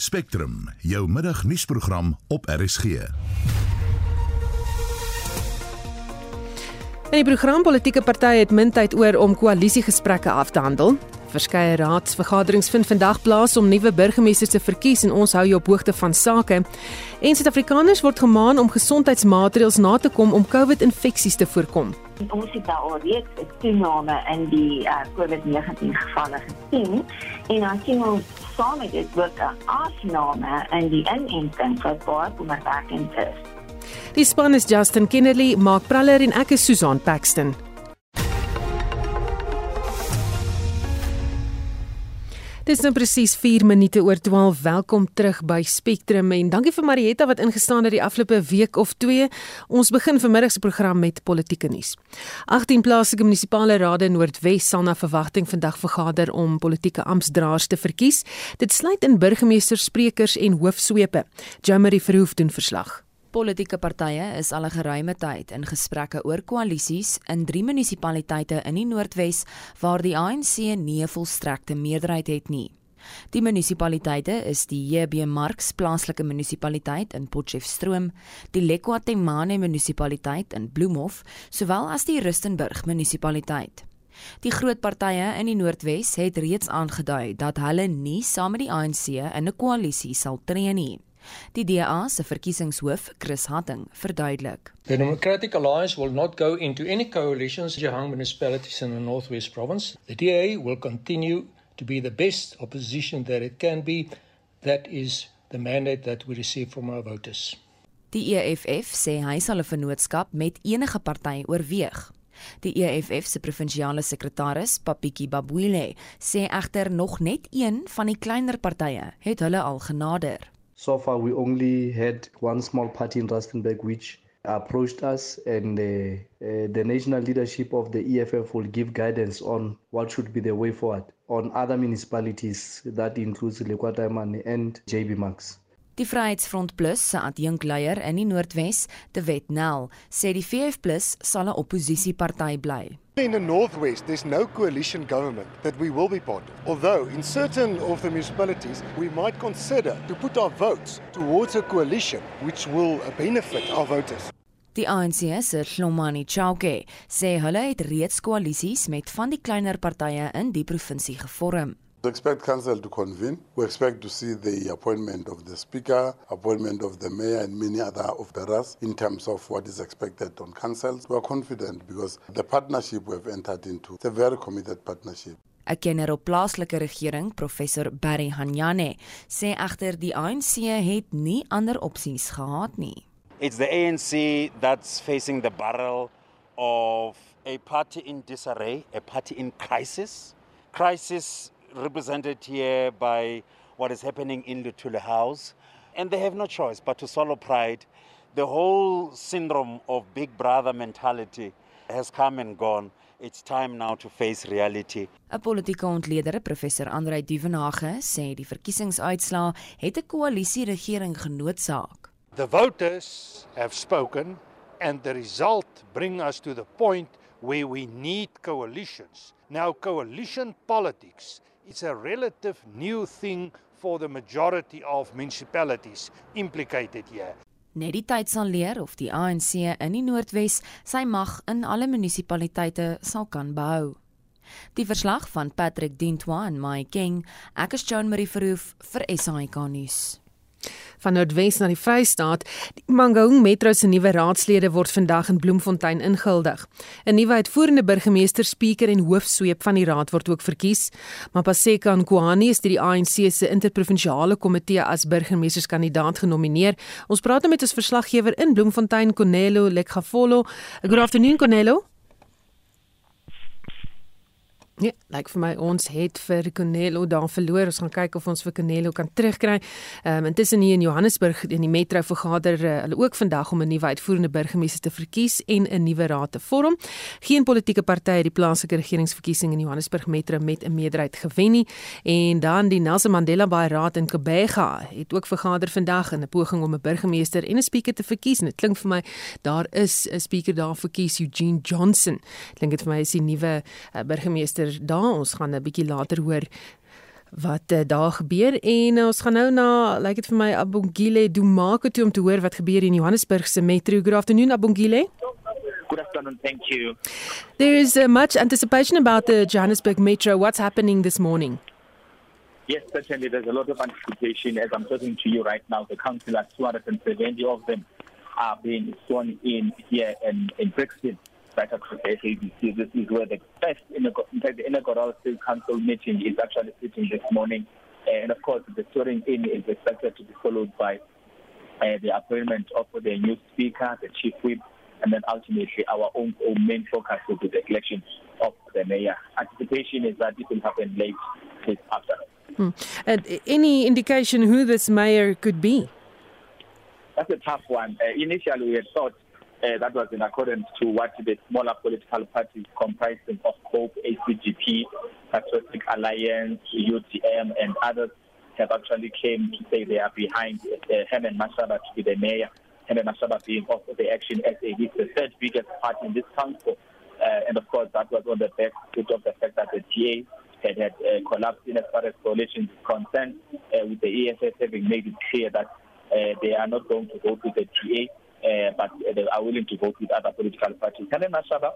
Spectrum, jou middagnuusprogram op RSG. In die program politieke partye het min tyd oor om koalisiegesprekke af te handel. Verskeie raadsvergaderings vind vandag plaas om nuwe burgemeesters te verkies en ons hou jou op hoogte van sake. En Suid-Afrikaners word gemaan om gesondheidsmaatreëls na te kom om COVID-infeksies te voorkom. Ons het daar alreeds 'n toename in die uh, COVID-19 gevalle gesien en dan sien ons saam met dit ook 'n afname in die inenting wat baie kommerwekkend is. Die span is Justin Kennedy, Mark Praller en ek is Susan Paxton. Dis nou presies 4 minute oor 12. Welkom terug by Spectrum en dankie vir Marietta wat ingestaan het die afgelope week of 2. Ons begin vanmiddag se program met politieke nuus. 18 plaaslike munisipale rade in Noordwes sal na verwagting vandag vergader om politieke amptdraers te verkies. Dit sluit in burgemeesters, sprekers en hoofsweepe. Jamari Verhoef doen verslag. Politieke partye is al 'n geruime tyd in gesprekke oor koalisies in drie munisipaliteite in die Noordwes waar die ANC nie 'n volstrekte meerderheid het nie. Die munisipaliteite is die JB Marks plaaslike munisipaliteit in Potchefstroom, die Lekwatemane munisipaliteit in Bloemhof, sowel as die Rustenburg munisipaliteit. Die groot partye in die Noordwes het reeds aangedui dat hulle nie saam met die ANC in 'n koalisie sal tree nie. Die DA se verkiesingshoof, Chris Hatting, verduidelik. The Democratic Alliance will not go into any coalitions with Johang municipalities in the Northwest Province. The DA will continue to be the best opposition that it can be. That is the mandate that we receive from our voters. Die EFF sê hy sal 'n vennootskap met enige party oorweeg. Die EFF se provinsiale sekretaris, Papiki Babwile, sê egter nog net een van die kleiner partye het hulle al genader. So far, we only had one small party in Rustenburg which approached us, and uh, uh, the national leadership of the EFF will give guidance on what should be the way forward on other municipalities, that includes Lekwataman and JB Max. Die Vryheidsfront Plus se adjunkleier in die Noordwes, De Wet Nel, sê die VF Plus sal 'n oppositieparty bly. In the Northwest, there's no coalition government that we will be part of. Although in certain of the municipalities, we might consider to put our votes towards a coalition which will benefit our voters. Die ANC se Hlomani Chauke sê hulle het reeds koalisies met van die kleiner partye in die provinsie gevorm. We expect council to convene. We expect to see the appointment of the speaker, appointment of the mayor and many other officers in terms of what is expected on councils. We are confident because the partnership we have entered into, it's a very committed partnership. 'n Kenner op plaaslike regering, professor Barry Hanyane, sê egter die ANC het nie ander opsies gehad nie. It's the ANC that's facing the barrel of a party in disarray, a party in crisis. Crisis represented here by what is happening in the Tule House. And they have no choice but to swallow pride. The whole syndrome of big brother mentality has come and gone. It's time now to face reality. 'n Politieke ontleder, professor Andrei Duvenage, sê die verkiesingsuitslae het 'n koalisieregering genootsaak. The voters have spoken and the result bring us to the point where we need coalitions. Now coalition politics It's a relative new thing for the majority of municipalities implicated here. Net die tyd sal leer of die ANC in die Noordwes sy mag in alle munisipaliteite sal kan behou. Die verslag van Patrick Dintwa en Mike King, ek is Joan Marie Verhoef vir SAK nuus van Noordwes na die Vrystaat. Die Mangaung Metro se nuwe raadslede word vandag in Bloemfontein ingehuldig. 'n Nuwe uitvoerende burgemeester, spreker en hoofsweep van die raad word ook verkies. Mapaseka Nkwani is deur die ANC se interprovinsiale komitee as burgemeesterskandidaat genomineer. Ons praat nou met ons verslaggewer in Bloemfontein, Konelo Lekgafolo. Good afternoon, Konelo. Ja, like vir my ons het vir Canelo daar verloor. Ons gaan kyk of ons vir Canelo kan terugkry. Ehm um, intussen hier in Johannesburg in die metro vergader uh, hulle ook vandag om 'n nuwe uitvoerende burgemeester te verkies en 'n nuwe raad te vorm. Geen politieke party het die plaaslike regeringsverkiesing in Johannesburg metro met 'n meerderheid gewen nie. En dan die Nelson Mandela Bay Raad in Kebega het ook vergader vandag in 'n poging om 'n burgemeester en 'n spreker te verkies. En dit klink vir my daar is 'n spreker daar verkies Eugene Johnson. Klink dit vir my is die nuwe uh, burgemeester daar. Ons gaan 'n bietjie later hoor wat uh, daar gebeur en uh, ons gaan nou na lyk like dit vir my Abongile Dumako toe om te hoor wat gebeur in Johannesburg se metro. Good afternoon Abongile. Good afternoon, thank you. There is uh, much anticipation about the Johannesburg metro. What's happening this morning? Yes, certainly there's a lot of anticipation as I'm talking to you right now. The councillors, 270 of them are being sworn in here in, in Brixton across the SABC. This is where the first, in fact, the inaugural State Council meeting is actually sitting this morning. And of course, the swearing in is expected to be followed by uh, the appointment of the new speaker, the chief whip, and then ultimately our own, own main focus will be the election of the mayor. Anticipation is that it will happen late this afternoon. Hmm. And any indication who this mayor could be? That's a tough one. Uh, initially, we had thought uh, that was in accordance to what the smaller political parties comprising of COPE, ACGP, Patriotic Alliance, UTM, and others have actually came to say they are behind uh, Herman Mashaba to be the mayor. Herman Mashaba being of the Action SA. The third biggest party in this council. Uh, and of course, that was on the back of the fact that the TA had, had uh, collapsed in as far as coalition is concerned, uh, with the ESS having made it clear that uh, they are not going to go to the TA uh, but they are willing to vote with other political parties. Helen Mashaba,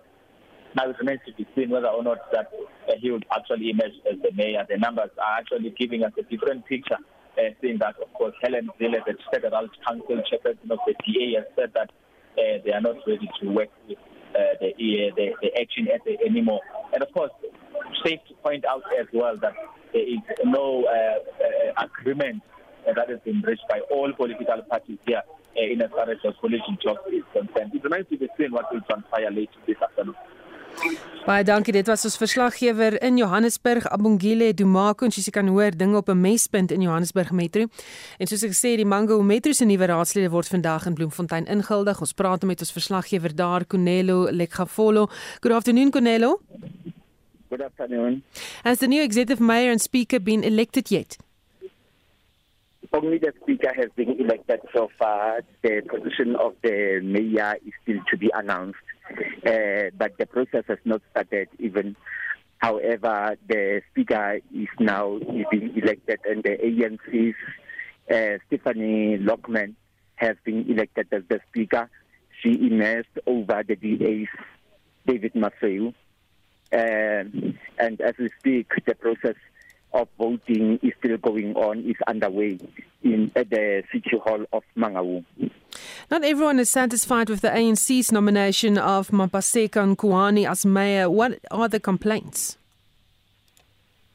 now it remains to be seen whether or not that uh, he would actually emerge as the mayor. The numbers are actually giving us a different picture, uh, saying that, of course, Helen Zille, the federal council chairperson of the DA, has said that uh, they are not ready to work with uh, the, uh, the, the action anymore. And of course, safe to point out as well that there is no agreement that has been reached by all political parties here in as far as the coalition talk is concerned. It remains to be seen what will transpire later this afternoon. Baie dankie. Dit was ons verslaggewer in Johannesburg, Abongile Dumako, en soos jy kan hoor, dinge op 'n mespunt in Johannesburg Metro. En soos ek sê, die Mango Metro se nuwe raadslede word vandag in Bloemfontein ingehuldig. Ons praat met ons verslaggewer daar, Kunelo Lekgafolo. Good afternoon, Kunelo. Good afternoon. Has the new executive mayor and speaker been elected yet? Only the speaker has been elected so far. The position of the mayor is still to be announced, uh, but the process has not started even. However, the speaker is now being elected, and the ANC's uh, Stephanie Lockman has been elected as the speaker. She emerged over the DA's David Maffeo. Um, and as we speak, the process of voting is still going on, is underway in at the City Hall of Mangaung. Not everyone is satisfied with the ANC's nomination of Mapaseka Nkuani as mayor. What are the complaints?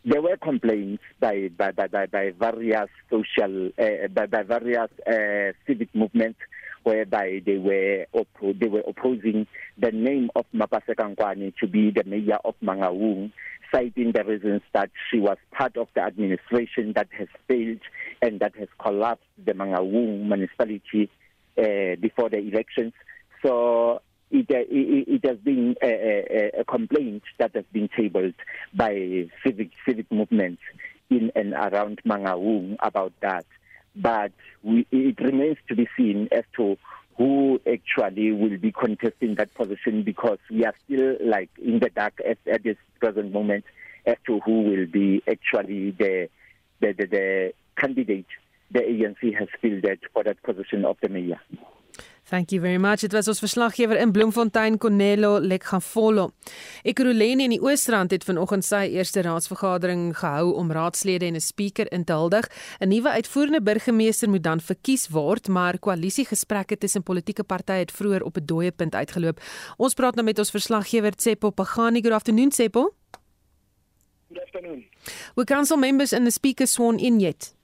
There were complaints by by by, by, by various social uh, by, by various uh, civic movements whereby they were oppo- they were opposing the name of Mapaseka Nkuani to be the mayor of Mangaung citing the reasons that she was part of the administration that has failed and that has collapsed the Mangaung municipality uh, before the elections. So it, uh, it, it has been a, a, a, complaint that has been tabled by civic civic movements in and around Mangaung about that. But we, it remains to be seen as to who actually will be contesting that position because we are still like in the dark at, at this present moment as to who will be actually the the, the, the candidate the ANC has fielded for that position of the mayor. Thank you very much. Dit was ons verslaggewer in Bloemfontein Cornelo Lekgafolo. Ekurhuleni in die Oosrand het vanoggend sy eerste raadsvergadering gehou om raadslede en 'n spreker in te huldig. 'n Nuwe uitvoerende burgemeester moet dan verkies word, maar koalisiegesprekke tussen politieke partye het vroeër op 'n dooie punt uitgeloop. Ons praat nou met ons verslaggewer Tsepo Pagani. Good afternoon Tsepo. Good afternoon. We council members and the speaker sworn in yet.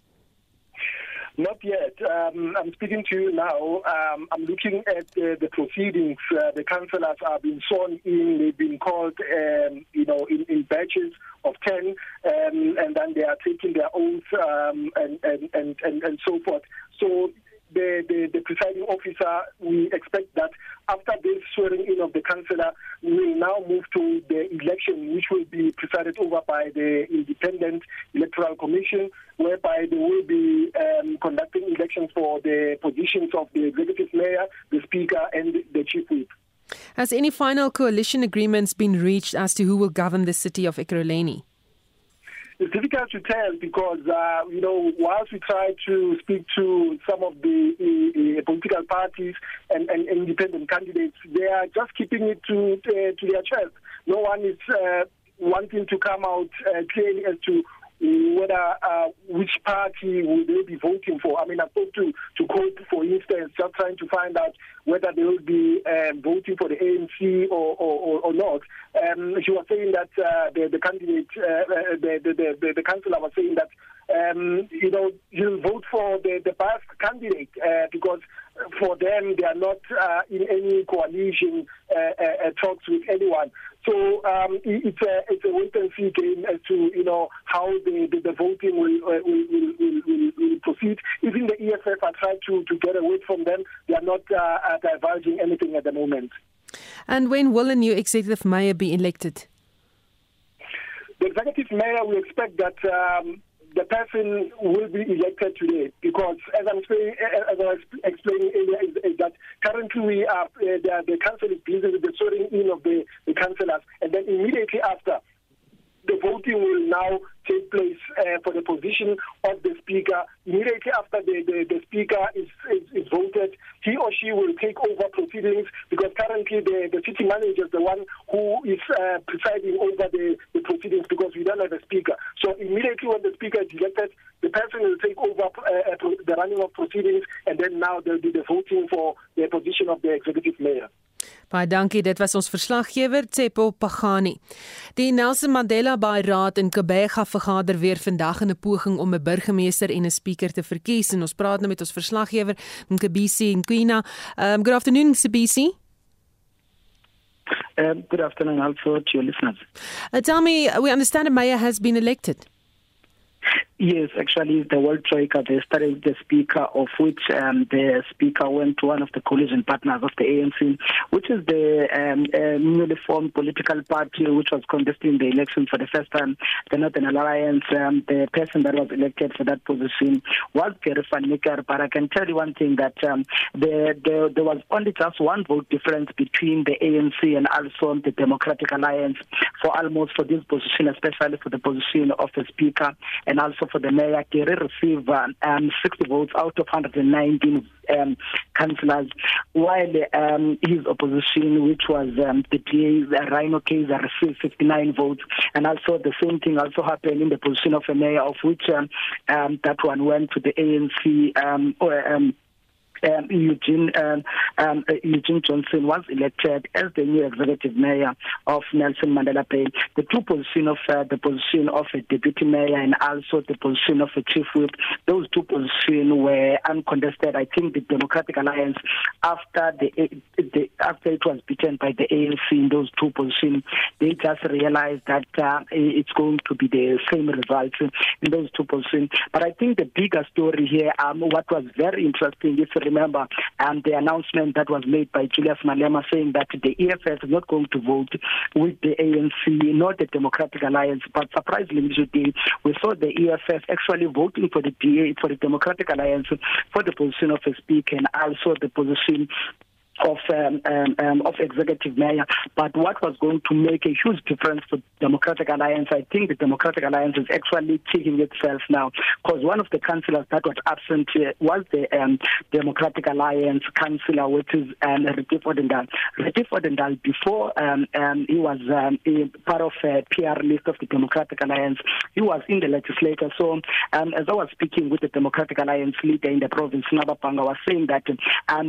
Not yet. Um, I'm speaking to you now. Um, I'm looking at uh, the proceedings. Uh, the councillors are being sworn in. They've been called, um, you know, in, in, batches of 10, um, and then they are taking their oaths um, and, and, and, and, and so forth. So the, the, the, presiding officer, we expect that after this swearing in of the councillor, we will now move to the election, which will be presided over by the Independent Electoral Commission, whereby they will be um, conducting elections for the positions of the executive mayor, the speaker, and the chief whip. Has any final coalition agreements been reached as to who will govern the city of Ekurhuleni? It's difficult to tell because, uh, you know, whilst we try to speak to some of the uh, political parties and, and, independent candidates, they are just keeping it to uh, to their chest. No one is uh, wanting to come out uh, clearly as to whether uh, which party will they be voting for. I mean, I spoke to to Cope, for instance, just trying to find out whether they will be um, voting for the ANC or or, or not. Um, she was saying that uh, the the candidate, uh, uh the, the the the councillor was saying that um, you know you'll vote for the the best candidate uh, because for them they are not uh, in any coalition talks with anyone. So um, it's a it's a wait and see game as to you know how the the, the voting will, uh, will, will, will, will proceed. Even the EFF are trying to to get away from them. They are not uh, uh, divulging anything at the moment. And when will a new executive mayor be elected? The executive mayor, we expect that. Um, the person will be elected today because, as I'm saying, as I was explaining earlier, is, is that currently we are uh, the, the council is busy with the swearing in of the, the councillors, and then immediately after the voting will now take place uh, for the position of the speaker. Immediately after the, the, the speaker is, is, is, voted, he or she will take over proceedings because currently the, the city manager is the one who is uh, presiding over the, the proceedings because we don't have a speaker. So immediately when the speaker is elected, the person will take over uh, uh the running of proceedings and then now there'll be the voting for the position of the executive mayor. Baie dankie, dit was ons verslaggewer Tsepo Pagani. Die Nelson Mandela Bay Raad in Kebega vergader weer vandag in 'n poging om 'n burgemeester en 'n spreker te verkies en ons praat nou met ons verslaggewer Nkebisi Nkwina. Um good afternoon Nkebisi. Um good afternoon also to your listeners. Uh, tell me, we understand a mayor has been elected. Yes, actually, the World Troika, they started the speaker, of which um, the speaker went to one of the coalition partners of the ANC, which is the um, uh, newly formed political party which was contesting the election for the first time, the Northern Alliance. Um, the person that was elected for that position was Pierre van. But I can tell you one thing that um, the, the, there was only just one vote difference between the ANC and also the Democratic Alliance for almost for this position, especially for the position of the speaker and also for the mayor, Kerry received um, 60 votes out of 119 um, councillors, while um, his opposition, which was um, the PA, Rhino case, received 59 votes. And also the same thing also happened in the position of a mayor, of which um, um, that one went to the ANC um, or um, Eugene um, um, Eugene Johnson was elected as the new executive mayor of Nelson Mandela Bay. The two position of uh, the position of a deputy mayor and also the position of a chief whip, those two positions were uncontested. I think the Democratic Alliance, after the, the after it was beaten by the ANC in those two positions, they just realized that uh, it's going to be the same results in those two positions. But I think the bigger story here, um, what was very interesting is remember um, the announcement that was made by Julius Malema saying that the EFF is not going to vote with the ANC, not the Democratic Alliance. But surprisingly, we saw the EFF actually voting for the DA, for the Democratic Alliance, for the position of a speaker and also the position of um, um, um, of executive mayor. But what was going to make a huge difference to Democratic Alliance, I think the Democratic Alliance is actually taking itself now, because one of the councillors that was absent was the um, Democratic Alliance councillor, which is um, Retief Odendaal. Retief Odendaal, before um, um, he was a part of a PR list of the Democratic Alliance, he was in the legislature. So as I was speaking with the Democratic Alliance leader in the province, Nabapanga, was saying that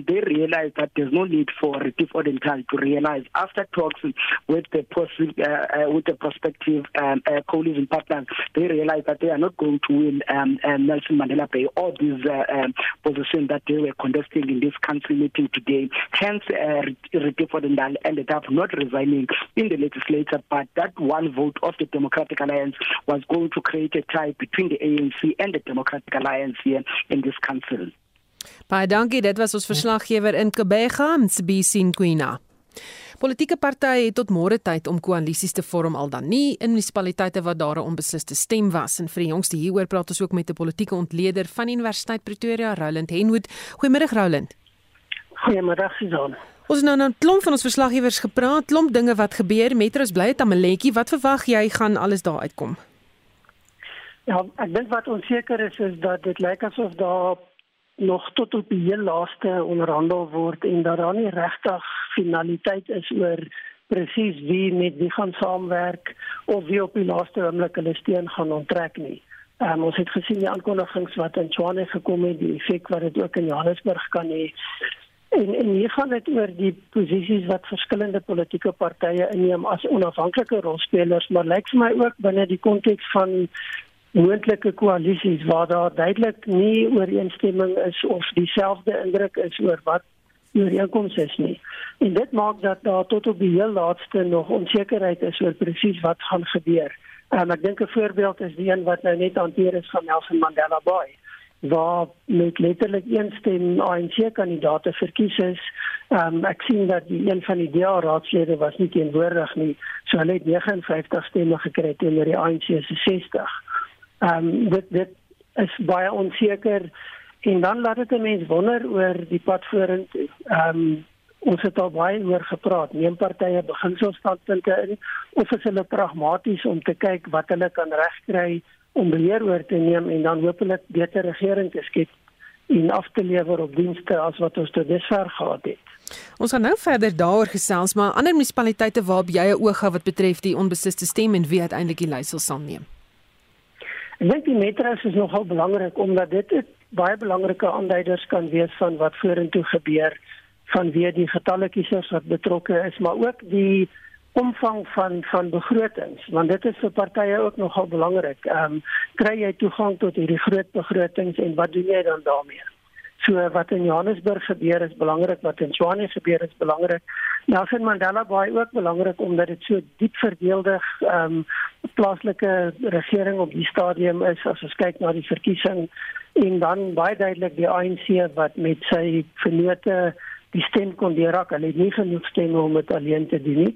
they realized that there's no need for Retief Odendaal to realize after talks with the uh, uh, with the prospective um, uh, coalition partners, they realize that they are not going to win um, um, Nelson Mandela Bay or this uh, um, position that they were contesting in this council meeting today. Hence, uh, Retief Odendaal ended up not resigning in the legislature, but that one vote of the Democratic Alliance was going to create a tie between the ANC and the Democratic Alliance here in this council. Baie dankie, dit was ons verslaggewer in Kebega, Msbisi Nkwina. Politieke partye het tot môre tyd om koalisies te vorm al dan nie in munisipaliteite waar daar 'n onbesliste stem was en vir die jongste hieroor praat ons ook met 'n politieke ontleder van Universiteit Pretoria, Roland Henwood. Goeiemôre Roland. Goeiemôre Susan. Ons nou nou klomp van ons verslaggewers gepraat, klomp dinge wat gebeur. Metro is bly het aan 'n letjie. Wat verwag jy gaan alles daar uitkom? Ja, ek dink wat onseker is is dat dit lyk asof daar nog tot op die heel laaste onderhandel word en daar nie regtig finaliteit is oor presies wie met wie gaan saamwerk of wie op die laaste oomblik hulle steen gaan onttrek nie. Um, ons het gesien die aankondigings wat in Tshwane gekom het, die effek wat dit ook in Johannesburg kan hê. En en hier gaan dit oor die posisies wat verskillende politieke partye inneem as onafhanklike rolspelers, maar lyk vir my ook binne die konteks van moontlike koalisies waar daar duidelik nie ooreenstemming is of dieselfde indruk is oor wat ooreenkoms is nie. En dit maak dat daar tot op die heel laaste nog onsekerheid is oor presies wat gaan gebeur. Um, ek dink 'n voorbeeld is die een wat nou net hanteer is van Nelson Mandela Bay waar met letterlik een stem ANC kandidaate verkies is. Um, ek sien dat die een van die DA raadslede was nie teenwoordig nie. So hulle het 59 stemme gekry teenoor die ANC se 60. Ehm um, dit dit is baie onseker en dan laat dit 'n mens wonder oor die pad vorentoe. Ehm um, ons het al baie oor gepraat. Neem partye beginselstandpunte in of is hulle pragmaties om te kyk wat hulle kan regkry om beheer oor te neem en dan hopelik beter regering te skep en af te lewer op dienste as wat ons tot dusver gehad het. Ons gaan nou verder daaroor gesels, maar ander munisipaliteite waarop jy 'n oog het wat betref die onbesliste stem en wie uiteindelik die leiersel sal neem. Ek dink die metros is nogal belangrik omdat dit baie belangrike aanduiders kan wees van wat vorentoe gebeur vanweë die getalle kiesers wat betrokke is, maar ook die omvang van van begrotings want dit is vir partye ook nogal belangrik. Ehm um, kry jy toegang tot hierdie groot begrotings en wat doen jy dan daarmee? So wat in Johannesburg gebeur is belangrik, wat in Tshwane gebeur is belangrik. Nelson Mandela Bay ook belangrik omdat dit so diep verdeelde ehm um, plaaslike regering op die stadium is as ons kyk na die verkiesing en dan baie duidelik die ANC wat met sy vennote die stem kon deurraak. Hulle het nie genoeg stemme om dit alleen te doen nie.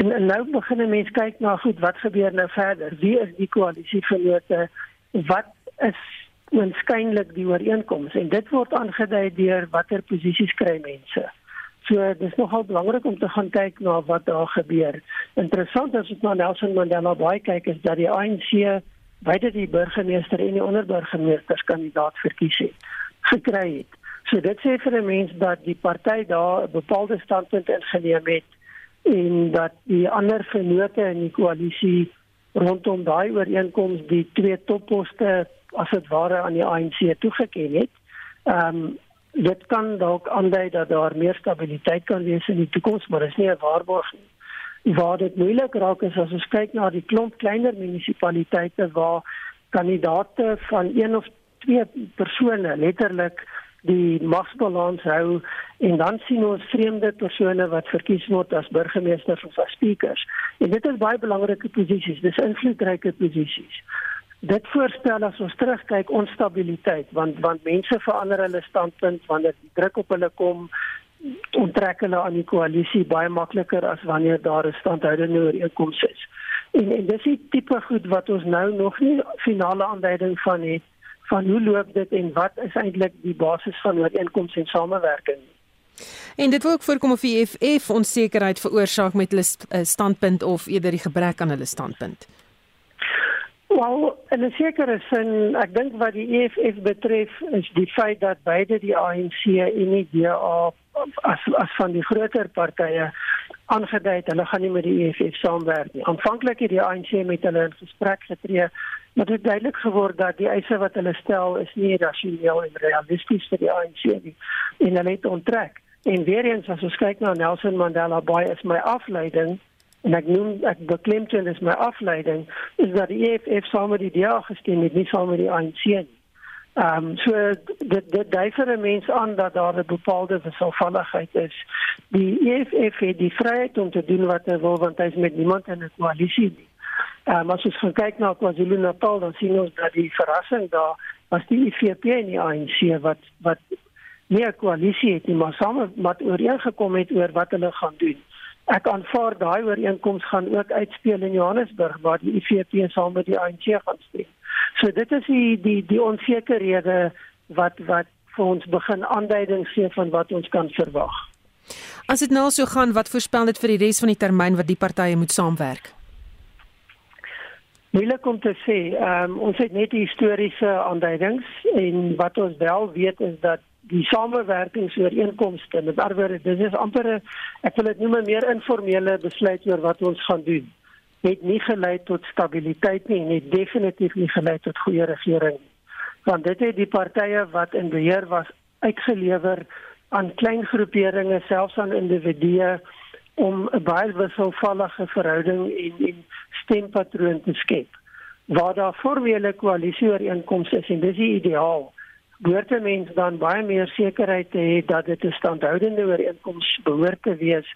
En, en nou begin 'n mens kyk na goed, wat gebeur nou verder? Wie is die koalisie vennote? Wat is waarskynlik die ooreenkomste? En dit word aangedui deur watter posisies kry mense. So dis nogal belangrik om te gaan kyk na wat daar gebeur. Interessant as ons na Nelson Mandela Bay kyk is dat die ANC beide die burgemeester en die onderburgemeesterskandidaat verkies het gekry het. So dit sê vir 'n mens dat die party daar 'n bepaalde standpunt ingeneem het en dat die ander vennote in die koalisie rondom daai ooreenkoms die twee topposte as dit ware aan die ANC toegeken het. Ehm um, dit kan dalk aandui dat daar meer stabiliteit kan wees in die toekoms, maar dis nie 'n waarborg nie. Waar dit moeilik raak is as ons kyk na die klomp kleiner munisipaliteite waar kandidate van een of twee persone letterlik die magsbalans hou en dan sien ons vreemde persone wat verkies word as burgemeesters of as speakers. En dit is baie belangrike posisies, dis invloedryke posisies dit voorstel as ons terugkyk onstabiliteit want want mense verander hulle standpunt wanneer die druk op hulle kom onttrek hulle aan die koalisie baie makliker as wanneer daar 'n standhoudende ooreenkoms is. En, en dis die tipe goed wat ons nou nog nie finale aanduiding van het van hoe loop dit en wat is eintlik die basis van ooreenkoms en samewerking. En dit word voorkom of die EFF onsekerheid veroorsaak met hulle eh, standpunt of eerder die gebrek aan hulle standpunt. Wel, in 'n sekere sin, ek dink wat die EFF betref, is die feit dat beide die ANC en die DA as as van die groter partye aangedui het hulle gaan nie met die EFF saamwerk nie. Aanvanklik het die ANC met hulle in gesprek getree, maar dit het duidelik geword dat die eise wat hulle stel is nie rasioneel en realisties vir die ANC nie en hulle het onttrek. En weer eens as ons kyk na Nelson Mandela Bay is my afleiding en ek noem ek beklemtoon is my afleiding is dat die EFF saam met die DA gestem het nie saam met die ANC nie. Ehm um, so dit dit dui vir 'n mens aan dat daar 'n bepaalde versalvalligheid is. Die EFF het die vryheid om te doen wat hy wil want hy is met niemand in 'n koalisie nie. Ehm um, as ons kyk na KwaZulu-Natal dan sien ons dat die verrassing daar was die IFP en die ANC wat wat nie 'n koalisie het nie maar saam wat ooreengekom het oor wat hulle gaan doen ek aanvaar daai ooreenkoms gaan ook uitspeel in Johannesburg waar die IFP saam met die ANC gaan stem. So dit is die die die onsekerhede wat wat vir ons begin aanduidings gee van wat ons kan verwag. As dit nou so gaan, wat voorspel dit vir die res van die termyn wat die partye moet saamwerk? Moeilik om te sê. Um, ons het net historiese aanduidings en wat ons wel weet is dat die samewerkingsooreenkomste met arbeider dis is amper 'n ek wil dit noem 'n meer informele besluit oor wat ons gaan doen. Het nie gelei tot stabiliteit nie en het definitief nie gelei tot goeie regering. Want dit het die partye wat in beheer was uitgelewer aan klein groeperinge selfs aan individue om 'n baie wisselvallige verhouding en en stempatroon te skep. Waar daar formele koalisieooreenkomste is en dis die ideaal. Behoort 'n mens dan baie meer sekerheid te hê dat dit 'n standhoudende ooreenkoms behoort te wees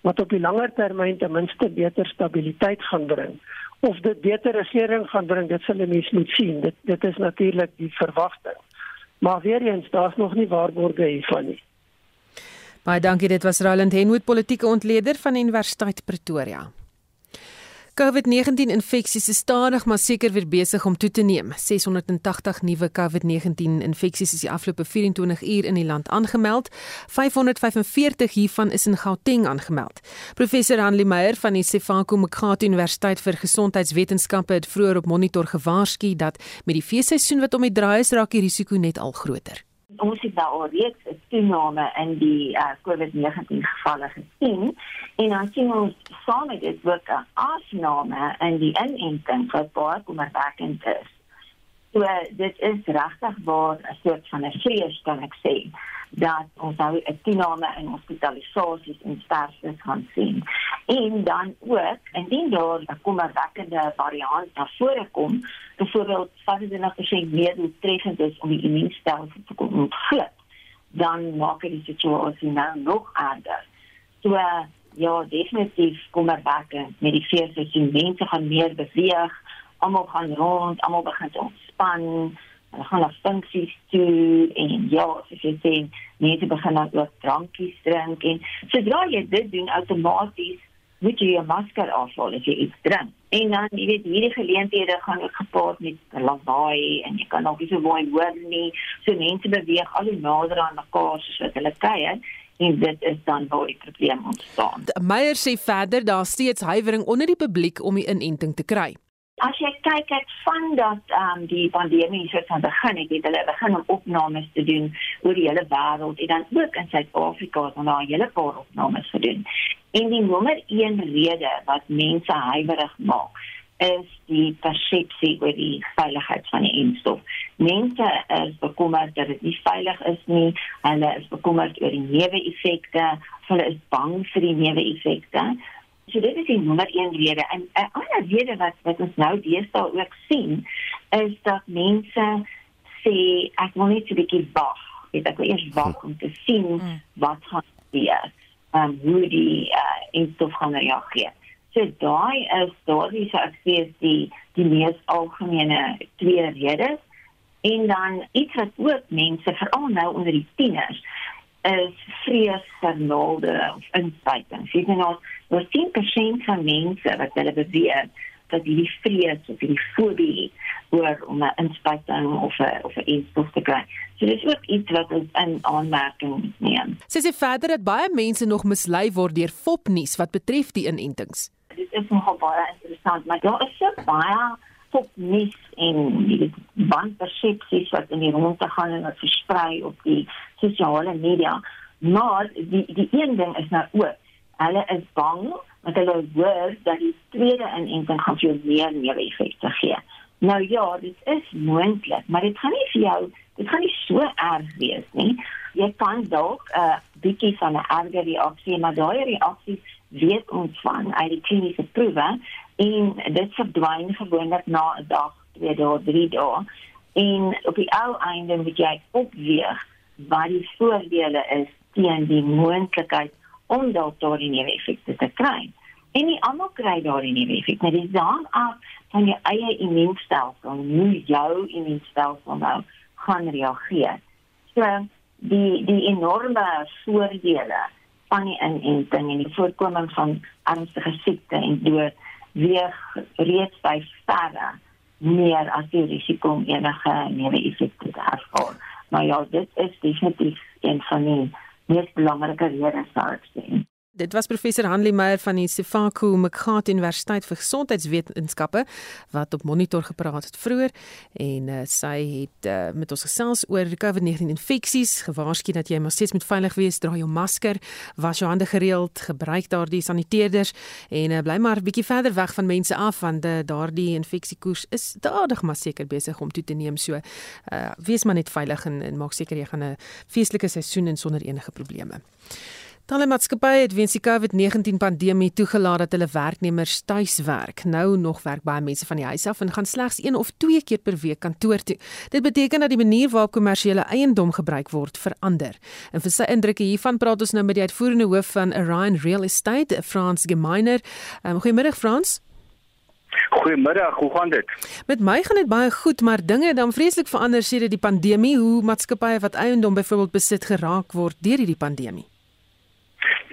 wat op die langer termyn ten minste beter stabiliteit gaan bring. Of dit beter regering gaan bring, dit sal mense moet sien. Dit dit is natuurlik die verwagting. Maar weer eens, daar's nog nie waarborge hiervan nie. Baie dankie, dit was Roland Henwood, politieke ontleder van Universiteit Pretoria. COVID-19 infeksies is stadig maar seker weer besig om toe te neem. 680 nuwe COVID-19 infeksies is die afgelope 24 uur in die land aangemeld. 545 hiervan is in Gauteng aangemeld. Professor Hanli Meyer van die Sefako Mkhati Universiteit vir Gesondheidswetenskappe het vroeër op Monitor gewaarsku dat met die feesseisoen wat om die draai is, raak die risiko net al groter ons het nou al reeds 'n toename in die uh, COVID-19 gevalle gesien en dan sien ons saam met dit ook 'n afname in die inenting wat baie kommerwekkend is. So dit is regtig waar 'n soort van 'n vrees kan ek sê dat ons nou 'n toename in hospitalisasies en sterftes gaan sien. En dan ook indien daar 'n kommerwekkende variant na vore kom, byvoorbeeld 25% meer doeltreffend is om die immuunstelsel te kom ontglip, dan maak dit die situasie nou nog erger. So uh, ja, definitief kommerwekkend met die feesseisoen, mense gaan meer beweeg, almal gaan rond, almal begin ontspan hulle gaan na funksies toe en ja, soos jy sê, mense begin dan ook drankies drink en sodra jy dit doen outomaties moet jy jou masker afhaal as jy iets drink. En dan jy weet hierdie geleenthede gaan ook gepaard met lawaai en jy kan ook nie so mooi hoor nie. So mense beweeg al hoe nader aan mekaar soos wat hulle kuier en dit is dan waar die probleem ontstaan. Meyer sê verder daar steeds huiwering onder die publiek om die inenting te kry. As jy kyk ek van dat um, die pandemie so van begin het, het hulle begin om opnames te doen oor die hele wêreld en dan ook in Suid-Afrika het hulle 'n hele paar opnames gedoen. En die nommer 1 rede wat mense huiwerig maak is die persepsie oor die veiligheid van die enstof. Mense is bekommerd dat dit nie veilig is nie. Hulle is bekommerd oor die neeweffekte. Hulle is bang vir die neeweffekte. So dit is die nommer 1 rede en 'n ander rede wat wat ons nou deesdae ook sien is dat mense sê ek wil net 'n bietjie wag. Ek wil eers wag om te sien hmm. wat gaan gebeur. Ehm um, hoe die uh, instof gaan reageer. So daai is daardie so ek sê is die die mees algemene twee redes en dan iets wat ook mense veral nou onder die tieners is vrees vir naalde of inspuitings. Jy sien ons oor 10% van mense wat hulle beweer dat die vrees of die fobie oor om 'n inspuiting of 'n of 'n instof te kry. So dis ook iets wat ons in aanmerking neem. Sy sê verder dat baie mense nog mislei word deur fopnuus wat betref die inentings. Dit is nogal baie interessant, maar daar is so baie fopnuus en wanpersepsies wat in die rondte gaan en wat versprei op die sosiale media. Maar die die een ding is nou ook, hulle is bang want hulle hoor dat die tweede inenting gaan veel meer neeweffekte gee. Nou ja, dit is moontlik, maar dit gaan nie vir jou, dit gaan nie so erg wees nie. Jy kan dalk 'n uh, bietjie van 'n erge reaksie, maar daai reaksie weet ons van uit die kliniese proewe en dit verdwyn gewoonlik na 'n dag, twee dae, drie dae. En op die ou einde moet jy opweeg wat die voordele is teen die moontlikheid om dalk daardie neeweffekte te kry. En nie almal kry daardie neeweffekte nie. Dit hang af van jou eie immuunstelsel, hoe jou immuunstelsel nou gaan reageer. So die die enorme voordele van die inenting en die voorkoming van ernstige siekte en dood weeg reeds by verre meer as die risiko om enige neeweffekte te ervaar. Maar ja, dit is definitief een van die meest belangrike redes sou ek sê. Dit was professor Hanlie Meyer van die Sifaku Mkhata Universiteit vir Gesondheidswetenskappe wat op monitor gepraat het vroeër. En uh, sy het uh, met ons gesels oor COVID-19 infeksies, gewaarsku dat jy maar steeds moet veilig wees, dra jou masker, was jou hande gereeld, gebruik daardie saniteerders. En uh, bly maar 'n bietjie verder weg van mense af want uh, daardie infeksiekoers is dadig maar seker besig om toe te neem. So. Uh, wees maar net veilig en, en maak seker jy gaan 'n feestelike seisoen in sonder enige probleme. Talle maatskappye het weens die COVID-19 pandemie toegelaat dat hulle werknemers tuis werk. Nou nog werk baie mense van die huis af en gaan slegs 1 of 2 keer per week kantoor toe. Dit beteken dat die manier waarop kommersiële eiendom gebruik word verander. En vir sy indrukke hiervan praat ons nou met die uitvoerende hoof van Orion Real Estate, Frans Gemeiner. Um, Goeiemôre Frans. Goeiemiddag, hoe gaan dit? Met my gaan dit baie goed, maar dinge het dan vreeslik verander sedert die pandemie. Hoe maatskappye wat eiendom byvoorbeeld besit geraak word deur hierdie pandemie?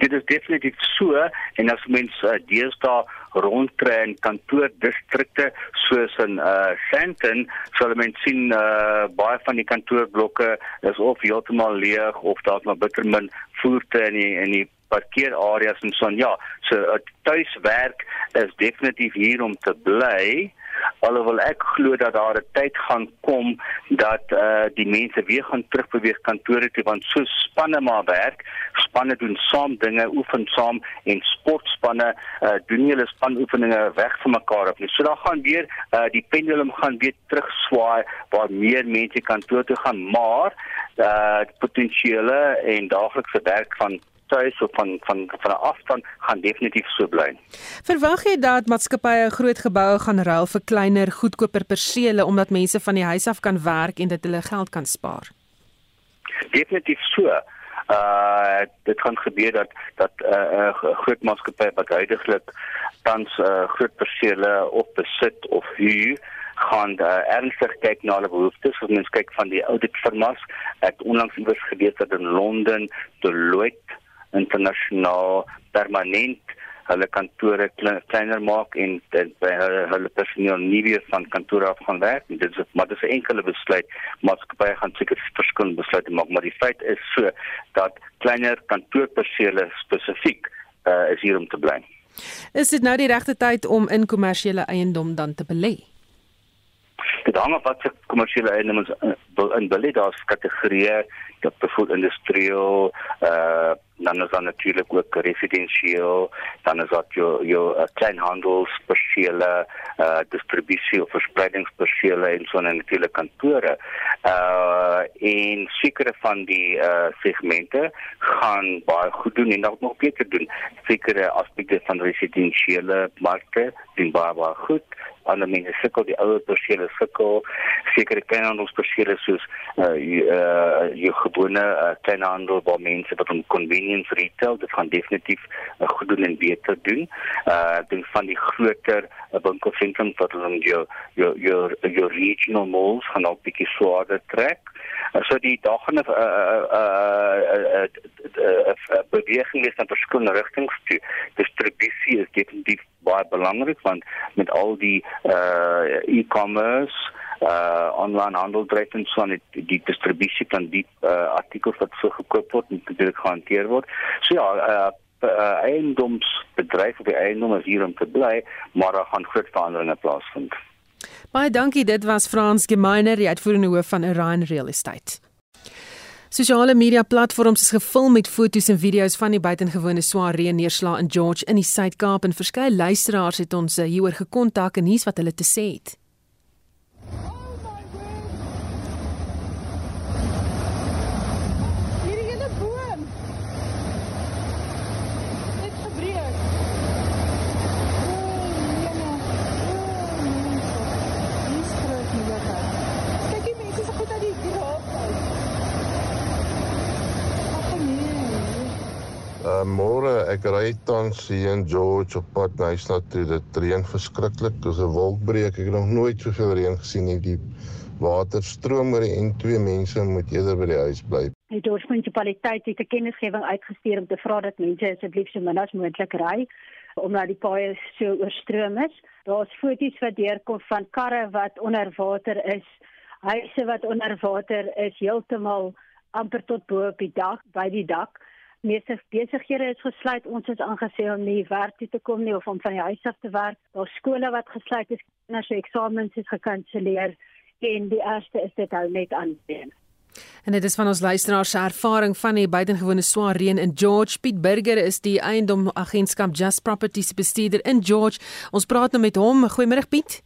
Dit is definitief so en as mense uh, deesdae rondkry in kantoordistrikte soos in uh Sandton sal mense sien uh baie van die kantoorblokke is of heeltemal leeg of daar's maar bitter min voertuie in die in die parkeerareas en so ja so uh, tuiswerk is definitief hier om te bly alhoewel ek glo dat daar 'n tyd gaan kom dat uh, die mense weer gaan terugbeweeg kantore toe want so spanne maar werk. Spanne doen saam dinge oefen saam en sportspanne uh, doen hulle spanoefeninge weg van mekaar af so dan gaan weer uh, die pendulum gaan weer terugswaai waar meer mense kantoor toe gaan maar uh, potensiële en daaglikse werk van tuis of van van van 'n afstand gaan definitief so bly. Verwag jy dat maatskappye groot geboue gaan ruil vir kleiner, goedkoper persele omdat mense van die huis af kan werk en dit hulle geld kan spaar? Definitief so. Uh dit kan gebeur dat dat 'n uh, uh, groot maatskappy wat huidigelik tans uh, groot persele op besit of huur gaan uh, ernstig kyk na hulle behoeftes. Mens kyk van die audit firmas, ek onlangs iewers geweet dat in Londen Deloitte internasionaal permanent hulle kantore kleiner maak en by hulle, hulle personeel nie weer van kantore af gaan werk nie. Dit is maar dis 'n enkele besluit. Maatskappye gaan seker verskillende besluite maak, maar die feit is so dat kleiner kantoorpersele spesifiek uh, is hier om te bly. Is dit nou die regte tyd om in kommersiële eiendom dan te belê? Dit hang af wat se kommersiële eiendom uh, in belê daar's kategorieë dat byvoorbeeld industrieel uh dan is daar natuurlik ook residensieel dan is daar jou jou uh, kleinhandelspersiele uh distribusie of verspreidingspersiele en so 'n natuurlike kantore. Uh en sekere van die uh segmente gaan baie goed doen en dalk nog beter doen. Sekere aspekte van residensiele markte doen baie baie goed ander mense sukkel die ouer persele sukkel sekere kleinhandelspersele soos uh uh jou gewone uh, kleinhandel waar mense wat om convenience retail dit gaan definitief uh, goed doen en beter doen. Uh ding van die groter uh, winkelsentrums wat hulle jou jou jou jou regional malls gaan ook bietjie swaarder trek. Uh, so die dagene uh uh uh, uh, uh beweging is na verskillende rigtings toe. Distribusie is definitief baie belangrik want met al die uh e-commerce uh online handel dryf en so aan die, die distribusie van die uh artikels wat so gekoop word en dit gehanteer word. So ja, uh uh, eiendomsbedryf of die eiendom is hier om te bly, maar daar gaan groot veranderinge plaasvind. Baie dankie, dit was Frans Gemeiner, die uitvoerende hoof van Orion Real Estate. Sosiale media platforms is gevul met foto's en video's van die buitengewone swaar reën neerslae in George in die Suid-Kaap en verskeie luisteraars het ons uh, hieroor gekontak en hier's wat hulle te sê het. Môre, ek ry tans hier in George op pad na huis toe. Dit reën verskriklik. Dis 'n wolkbreek. Ek het nog nooit soveel reën gesien nie. Die water stroom oor die N2 mense moet eerder by die huis bly. Die George munisipaliteit het 'n kennisgewing uitgestuur om te vra dat mense asseblief so min as moontlik ry omdat die paaie so oorstroom is. Daar's foto's wat deurkom van karre wat onder water is, huise wat onder water is, heeltemal amper tot bo op die dak, by die dak meeste besighede is gesluit. Ons is aangesê om nie werk toe te kom nie of om van die huis af te werk. Daar skole wat gesluit is, kinders se eksamens is gekanselleer en die eerste is dit hou net aan. En dit is van ons luisteraars se ervaring van die buitengewone swaar reën in George Piet Burger is die eiendom agentskap Just Properties bestuurder in George. Ons praat nou met hom. Goeiemôre Piet.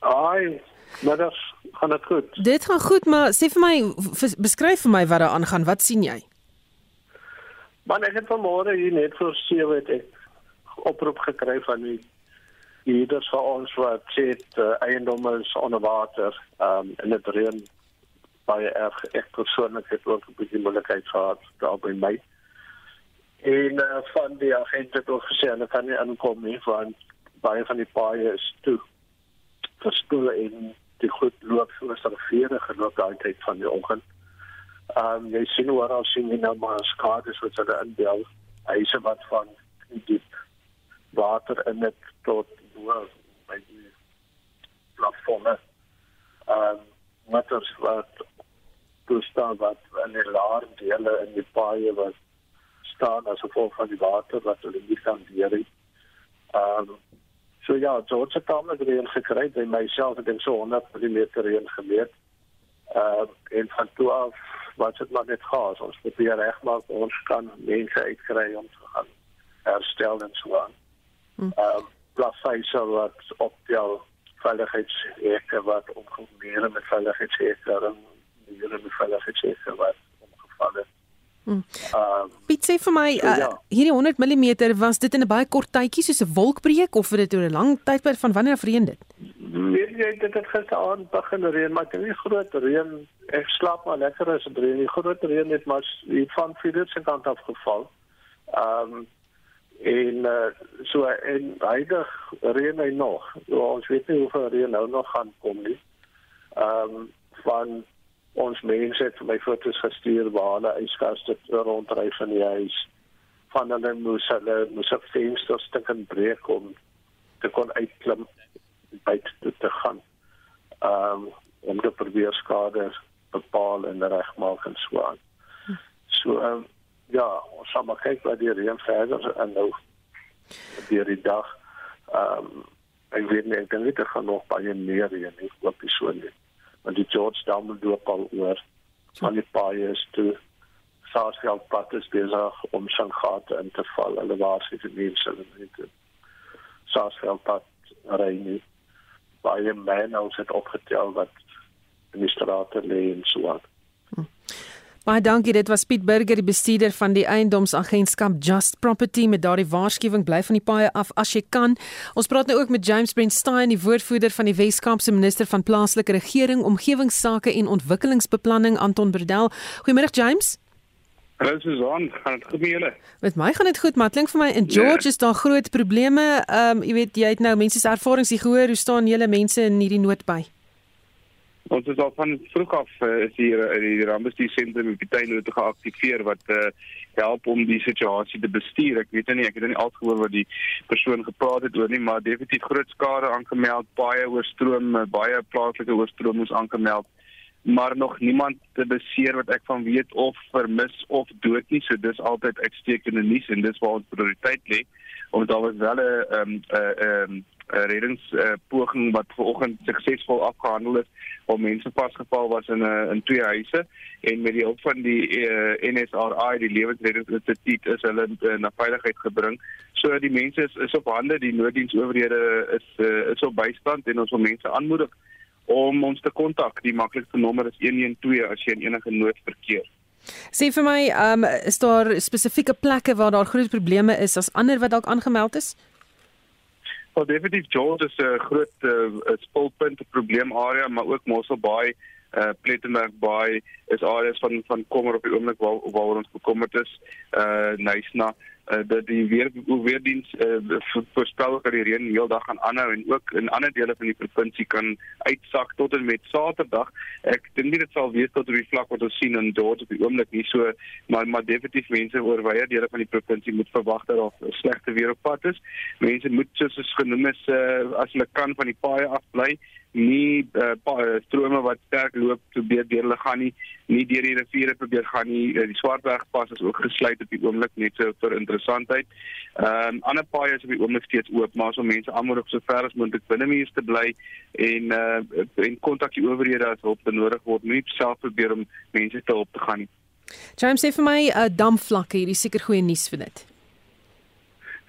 Ai, maar dit gaan dit goed. Dit gaan goed, maar sê vir my beskryf vir my wat daar aangaan. Wat sien jy? Man, ek het vanmôre hier net voor 7 het ek oproep gekry van die hierders van ons wat sê uh, eiendomme is onder water um, en dit reën baie erg. Ek persoonlik het ook 'n bietjie moeilikheid gehad daar by my. En uh, van die agent het ook gesê hulle kan nie aankom nie want baie van die paaie is toe. Verskool en die goed loop soos 'n vierde geloop daai tyd van die oggend. Ehm um, jy sien hoe oral sien jy nou maar skade wat hulle inbel. Huise wat van diep water in dit tot bo by die platforme. Ehm um, waters wat toestaan wat in die laer dele in die paaie wat staan as gevolg van die water wat hulle nie kan deur nie. Ehm um, so ja, George het net reën gekry by myself ek dink so 100 mm reën gemeet. Ehm uh, en van toe af wat dit maar net gaan. Ons weer regmaak ons kan mense uitkry om te gaan herstel en so aan. Hm. Ehm um, plus hy sou wat op jou veiligheidshekke wat omgemeer met veiligheidshekke en die hele veiligheidshekke wat omgeval het. Hmm. Uh, Piet sê vir my uh, ja. hierdie 100 mm was dit in 'n baie kort tydjie soos 'n wolkbreek of het dit oor 'n lang tydperk van wanneer reën dit? weet jy dit het gister begin reën maar dit is groot reën ek slaap maar lekker as dit reën die groot reën het maar hier van Philips se kant af geval ehm um, en uh, so en hydig reën hy nog so, ons weet nie hoeveel reën nou nog gaan kom nie ehm um, van ons mense het my foto's gestuur waar hulle yskaste rondryf in die huis van hulle moes hulle moes op vensters stukken breek om te kon uitklim byt toe te gaan. Ehm um, om te probeer skade bepaal en regmaak en so aan. So ehm um, ja, ons sal maar kyk wat die reën verder en nou deur die dag ehm um, ek weet nie ek dink dit gaan nog baie meer reën nie op die so nie. Want die George Dam loop al oor van die paaie is toe Sarsveld pad is besig om sy gate in te val. Hulle waarsku die mense hulle moet Sarsveld pad ry nie baie mense het opgetel wat in die strate lê en so aan. Baie dankie. Dit was Piet Burger, die bestuurder van die eiendomsagentskap Just Property met daardie waarskuwing bly van die paaie af as jy kan. Ons praat nou ook met James Brentstein, die woordvoerder van die Wes-Kaapse minister van plaaslike regering, omgewingsake en ontwikkelingsbeplanning Anton Berdel. Goeiemôre James. Hallo Susan, gaan dit goed met julle? Met my gaan dit goed, maar klink vir my in George ja. is daar groot probleme. Ehm um, jy weet jy het nou mense se ervarings hier gehoor, hoe staan julle mense in hierdie nood by? Ons is al van vroeg af uh, is hier in die Rambestuur sentrum in Pietynhout geaktiveer wat uh, help om die situasie te bestuur. Ek weet nie, ek het nie al gehoor wat die persoon gepraat het oor nie, maar definitief groot skade aangemeld, baie oorstroom, baie plaaslike oorstroom moes aangemeld maar nog niemand te beseer wat ek van weet of vermis of dood nie. So dis altyd uitstekende nuus en dis waar ons prioriteit lê. Ons daar was wel 'n ehm 'n ehm 'n reddingspoging uh, wat vanoggend suksesvol afgehandel is waar mense vasgevall was in 'n uh, in twee huise en met die hulp van die uh, NSRI die lewensreddingsinstituut is hulle uh, na veiligheid gebring. So die mense is is op hande, die nooddiensowerhede is uh, is op bystand en ons wil mense aanmoedig om ons te kontak. Die maklikste nommer is 112 as jy in enige nood verkeer. Sê vir my, um, is daar spesifieke plekke waar daar groot probleme is as ander wat dalk aangemeld is? Wel definitief George is 'n groot uh, spulpunt, 'n probleemarea, maar ook Mossel Bay, uh Plettenberg Bay is areas van van kommer op die oomblik waar waar ons bekommerd is. Uh Nysna uh, dat die weer weerdiens uh, voorspel dat die reën heeldag gaan aanhou en ook in ander dele van die provinsie kan uitsak tot en met Saterdag. Ek dink nie dit sal wees tot op die vlak wat ons sien in George op die oomblik nie so maar maar definitief mense oor baie dele van die provinsie moet verwag dat daar slegte weer op pad is. Mense moet soos genoem is uh, as hulle kan van die paaie af bly nie uh, strome wat sterk loop probeer deur hulle gaan nie nie deur die riviere probeer gaan nie. Die Swartbergpas is ook gesluit op die oomblik net so vir interessantheid. Ehm um, ander paaie is op die oomblik steeds oop, maar so mense aanmoedig so ver as moontlik binne muur te bly en uh en kontak die owerhede as hulp benodig word. Nie self probeer om mense te help te gaan nie. James sê vir my 'n uh, damvlakke, hierdie seker goeie nuus vir dit.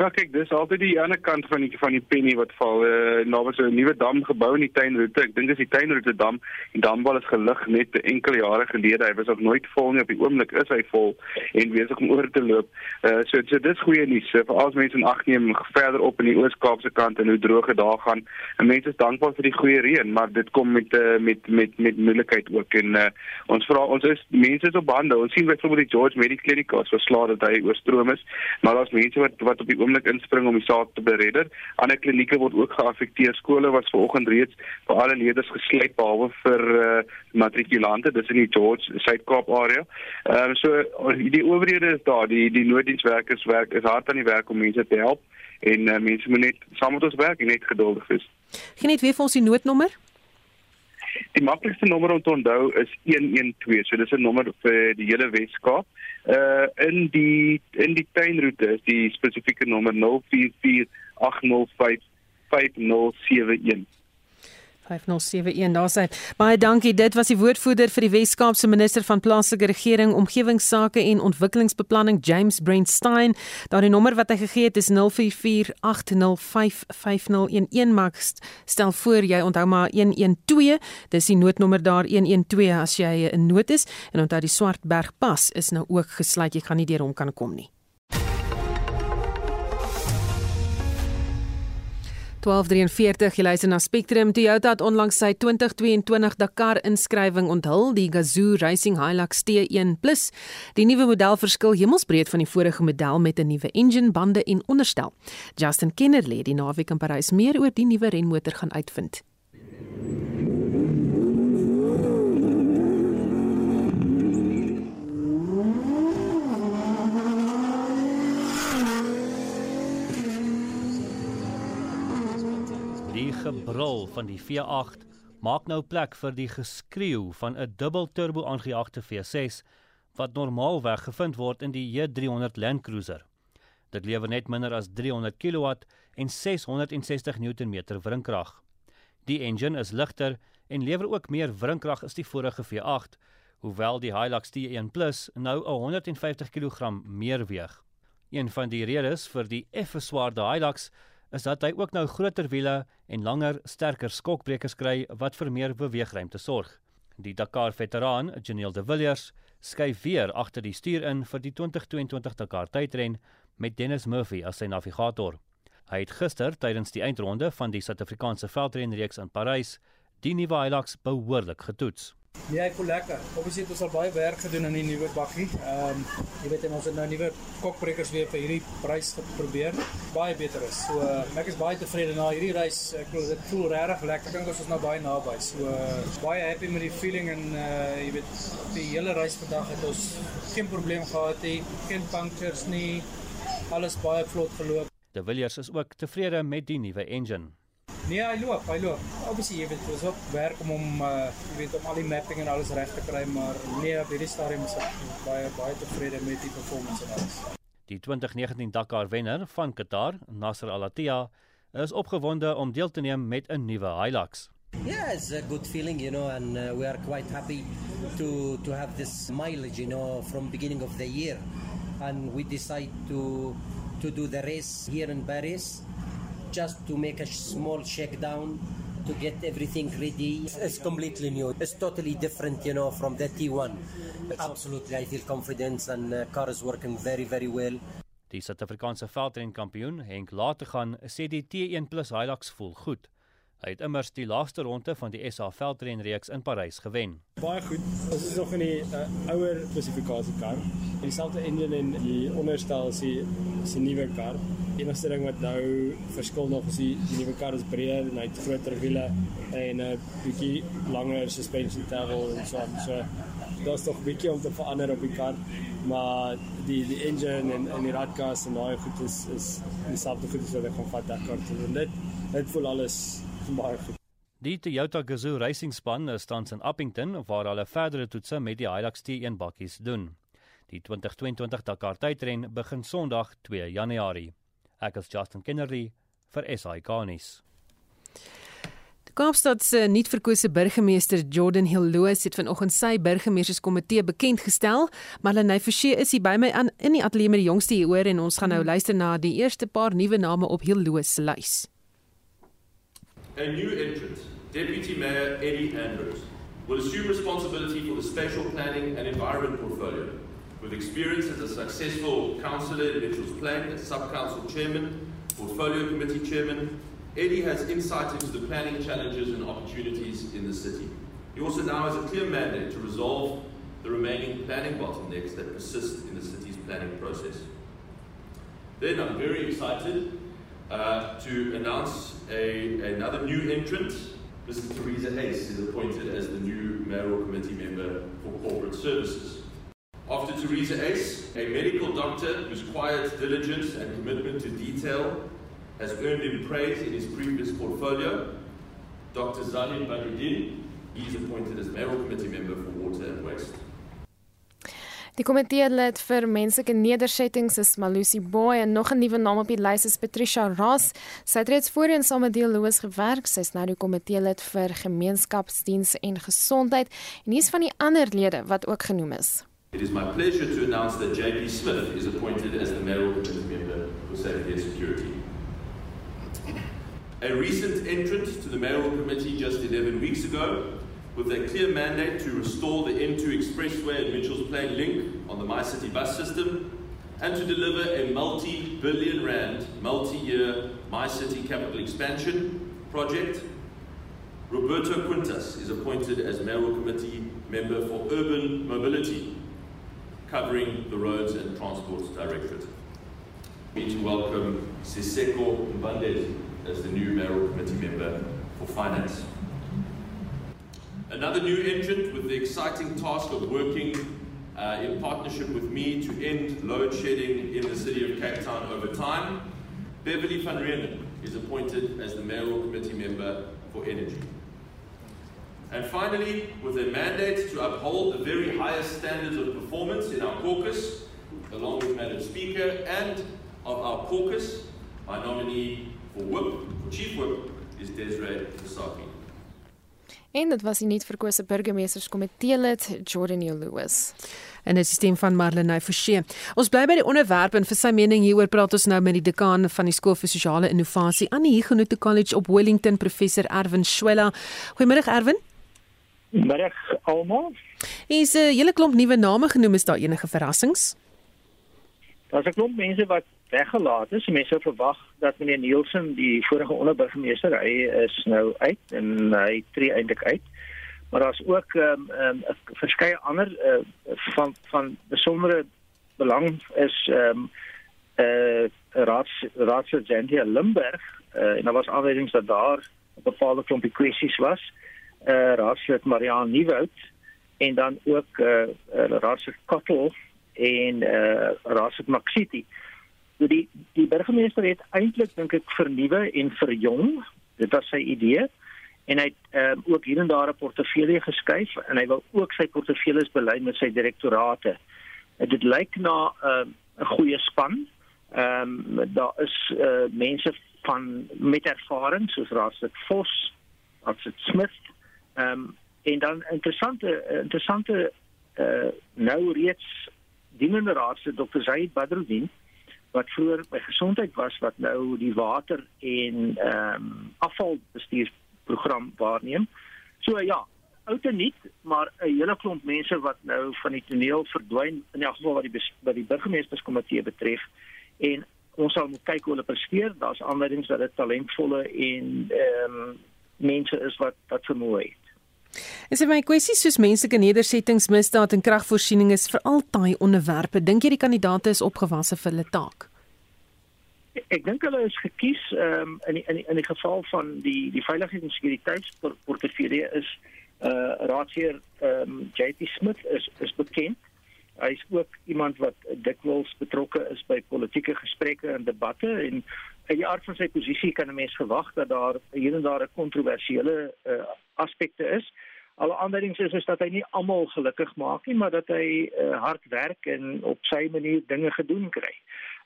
Ja, kyk, dis altyd die ander kant van die van die penny wat val. Uh, nou was 'n nuwe dam gebou in die tuinroete. Ek dink dis die tuinroete dam. Die damwal is gelig net enkele jare gelede. Hy was ook nooit vol nie. Op die oomblik is hy vol en besig om oor te loop. Uh so so dis goeie nuus vir al die mense in ag neem verder op in die Oos-Kaapse kant en hoe droog dit daar gaan. En mense is dankbaar vir die goeie reën, maar dit kom met uh, met met met moeilikheid ook en uh, ons vra ons is mense is op bande. Ons sien byvoorbeeld die George Medical Clinic was verslae dat hy oorstroom is, maar daar's mense wat wat op die oomblik inspring om die saak te beredder. Ander klinieke word ook geaffekteer. Skole was vanoggend reeds vir alle leerders gesluit behalwe vir uh, matrikulante. Dis in die George Suid-Kaap area. Ehm um, so die owerhede is daar, die die nooddienswerkers werk is hard aan die werk om mense te help en uh, mense moet net saam met ons werk en net geduldig wees. Geniet weer vir ons die noodnommer. Die maklikste nommer om te onthou is 112. So dis 'n nommer vir die hele Weskaap. Uh in die in die tuinroete is die spesifieke nommer 0448055071. 5071 daar sê baie dankie. Dit was die woordvoerder vir die Wes-Kaapse minister van plaaslike regering omgewingsake en ontwikkelingsbeplanning James Brandstein daardie nommer wat hy gegee het is 0448055011 maak stel voor jy onthou maar 112 dis die noodnommer daar 112 as jy 'n nood is. En onthou die Swartberg pas is nou ook gesluit. Jy gaan nie deur hom kan kom nie 1243 jy luister na Spectrum. Toyota het onlangs sy 2022 Dakar inskrywing onthul die Gazoo Racing Hilux T1 Plus. Die nuwe model verskil hemelsbreed van die vorige model met 'n nuwe engine bande en onderstel. Justin Kennerly die naweek in Parys meer oor die nuwe renmotor gaan uitvind Die gebrul van die V8 maak nou plek vir die geskreeu van 'n dubbel turbo aangejaagde V6 wat normaalweg gevind word in die J300 Land Cruiser. Dit lewer net minder as 300 kW en 660 Nm wrinkrag. Die engine is ligter en lewer ook meer wrinkrag as die vorige V8, hoewel die Hilux T1 Plus nou 150 kg meer weeg. Een van die redes vir die effe swaarder Hilux is dat hy ook nou groter wiele en langer, sterker skokbrekers kry wat vir meer beweegruimte sorg. Die Dakar veteraan, Janiel De Villiers, skuif weer agter die stuur in vir die 2022 Dakar tydren met Dennis Murphy as sy navigator. Hy het gister tydens die eindronde van die Suid-Afrikaanse veldrenreeks in Parys die nuwe Hilux behoorlik getoets. Nee, ek voel lekker. Obviously het ons al baie werk gedoen aan die nuwe bakkie. Ehm um, jy weet ons het nou nuwe kokbrekers weer vir hierdie prys geprobeer. Baie beter is. So uh, ek is baie tevrede na hierdie reis. Ek glo dit voel regtig lekker. Ek dink ons is nou baie naby. So uh, baie happy met die feeling en uh, jy weet die hele reis vandag het ons geen probleem gehad nie. Geen punctures nie. Alles baie vlot geloop. De Villiers is ook tevrede met die nuwe engine. Nee, hy loop, hy loop. Obviously, jy weet, ons op werk om hom uh jy weet om al die mapping en alles reg te kry, maar nee, op hierdie stadium is ek baie baie tevrede met die performance en alles. Die 2019 Dakar wenner van Qatar, Nasser Al-Attiyah, is opgewonde om deel te neem met 'n nuwe Hilux. Yeah, it's a good feeling, you know, and uh, we are quite happy to to have this mileage, you know, from beginning of the year, and we decide to to do the race here in Paris just to make a small shakedown to get everything ready. It's completely new. It's totally different, you know, from the T1. Absolutely, I feel confidence and uh, car is working very, very well. Die Suid-Afrikaanse veldrenkampioen Henk Lategan sê die T1 Plus Hilux voel goed. Hy het immers die laaste ronde van die SA veldrenreeks in Parys gewen. Baie goed. Ons is nog in die uh, ouer spesifikasie kar. Dieselfde engine en die onderstel is die, is die nuwe kar. Die enigste ding wat nou verskil nog is die, die nuwe kar is breër en hy het groter wiele en 'n uh, bietjie langer suspension travel en so aan. So daar's tog 'n bietjie om te verander op die kar, maar die die engine en en die radkas en daai goed is is dieselfde goed as wat ek van vat Dakar toe. En dit dit voel alles baie goed. Die Toyota Gazoo Racing span is tans in Appington waar hulle verdere toetse met die Hilux T1 bakkies doen. Die 2022 Dakar tydren begin Sondag 2 Januarie. Ek is Justin Kennedy vir SAK nuus. Kaapstad se nuutverkose burgemeester Jordan Hilloos het vanoggend sy burgemeesterskomitee bekend gestel, maar Lenay Forsie is hier by my aan in die ateljee met die jongste hier hoor en ons gaan nou luister na die eerste paar nuwe name op Hilloos se lys. A new entrant, Deputy Mayor Eddie Andrews, will assume responsibility for the spatial planning and environment portfolio. With experience as a successful councillor in Mitchell's Plain, as sub-council chairman, portfolio committee chairman, Eddie has insight into the planning challenges and opportunities in the city. He also now has a clear mandate to resolve the remaining planning bottlenecks that persist in the city's planning process. Then I'm very excited uh, to announce a, another new entrant. Mrs. Theresa Hayes is appointed as the new mayoral committee member for corporate services. After Theresa Ace, a medical doctor whose quiet diligence and commitment to detail has earned him praise in his previous portfolio, Dr. Zahid Badruddin, he is appointed as mayoral committee member for water and waste. Die komitee lid vir menslike nedersettings is Malusi Boy en nog 'n nuwe naam op die lys is Patricia Ross. Sy het reeds voorheen saam met Deeloos gewerk. Sy is nou die komitee lid vir gemeenskapsdienste en gesondheid en hier's van die ander lede wat ook genoem is. It is my pleasure to announce that JP Smith is appointed as the mayoral committee member for safety and security. A recent entrant to the mayoral committee just 11 weeks ago with a clear mandate to restore the N2 Expressway and Mitchell's Plain link on the My City bus system and to deliver a multi-billion rand, multi-year My City capital expansion project. Roberto Quintas is appointed as mayoral committee member for urban mobility, covering the roads and transport directorate. Me to welcome Siseko Mbandezi as the new mayoral committee member for finance. Another new entrant with the exciting task of working uh, in partnership with me to end load shedding in the city of Cape Town over time, Beverly van Reenen is appointed as the mayoral committee member for energy. And finally, with a mandate to uphold the very highest standards of performance in our caucus, along with Madam Speaker and of our caucus, my nominee for whip, for chief whip, is Desiree Versace. En dit was die nuutverkose burgemeesterskomitee lid Jordan Lewis. En dit is stem van Marlene Forsie. Ons bly by die onderwerp en vir sy mening hieroor praat ons nou met die dekaan van die skool vir sosiale innovasie aan die Huguenot College op Wellington, professor Erwin Swela. Goeiemôre Erwin. Middag almal. Is 'n hele klomp nuwe name genoem is daar enige verrassings? Daar's 'n klomp mense wat weggelaat is. Mense verwag dat meneer Nielsen, die vorige onderburgemeester, hy is nou uit en hy tree eintlik uit. Maar daar's ook ehm um, um, verskeie ander uh, van van besondere belang is ehm um, eh uh, raads raadsergeant Limburg uh, en daar was aanwysings dat daar 'n bepaalde klompie kwessies was. Eh uh, raadslid Mariaan Nieuwoud en dan ook eh uh, raadslid Kottel en eh uh, raadslid Maxiti. So die die burgemeester het eintlik dink ek vernuwe en verjong. Dit was sy idee en hy het um, ook hier en daar 'n portefeulje geskuif en hy wil ook sy portefeuilles belyn met sy direktorate. Dit lyk na ehm, 'n uh, goeie span. Ehm um, daar is uh, mense van met ervaring soos Raadslid Vos, Raadslid Smith. Ehm um, en dan interessante interessante uh, nou reeds dienende raadslid Dr. Zaid Badruddin wat vroeër by gesondheid was wat nou die water en ehm um, afvalbestuursprogram waarneem. So ja, oud en nuut, maar 'n hele klomp mense wat nou van die toneel verdwyn in elk geval wat die wat die burgemeesterskomitee betref en ons sal moet kyk hoe hulle presteer. Daar's aanwysings dat dit talentvolle en ehm um, mense is wat wat vermoë het. En sê my kwessie soos menslike nedersettings, misdaad en kragvoorsiening is vir altyd onderwerpe. Dink jy die kandidaate is opgewasse vir hulle taak? Ek dink hulle is gekies um, in die, in die, in die geval van die die veiligheid en sekuriteitsportefeulje is uh raadsheer um, JP Smith is is bekend. Hy's ook iemand wat dikwels betrokke is by politieke gesprekke en debatte en uit die aard van sy posisie kan 'n mens verwag dat daar hier en daar 'n kontroversiële uh, aspekte is. Alle aanduidings is is dat hy nie almal gelukkig maak nie, maar dat hy uh, hard werk en op sy manier dinge gedoen kry.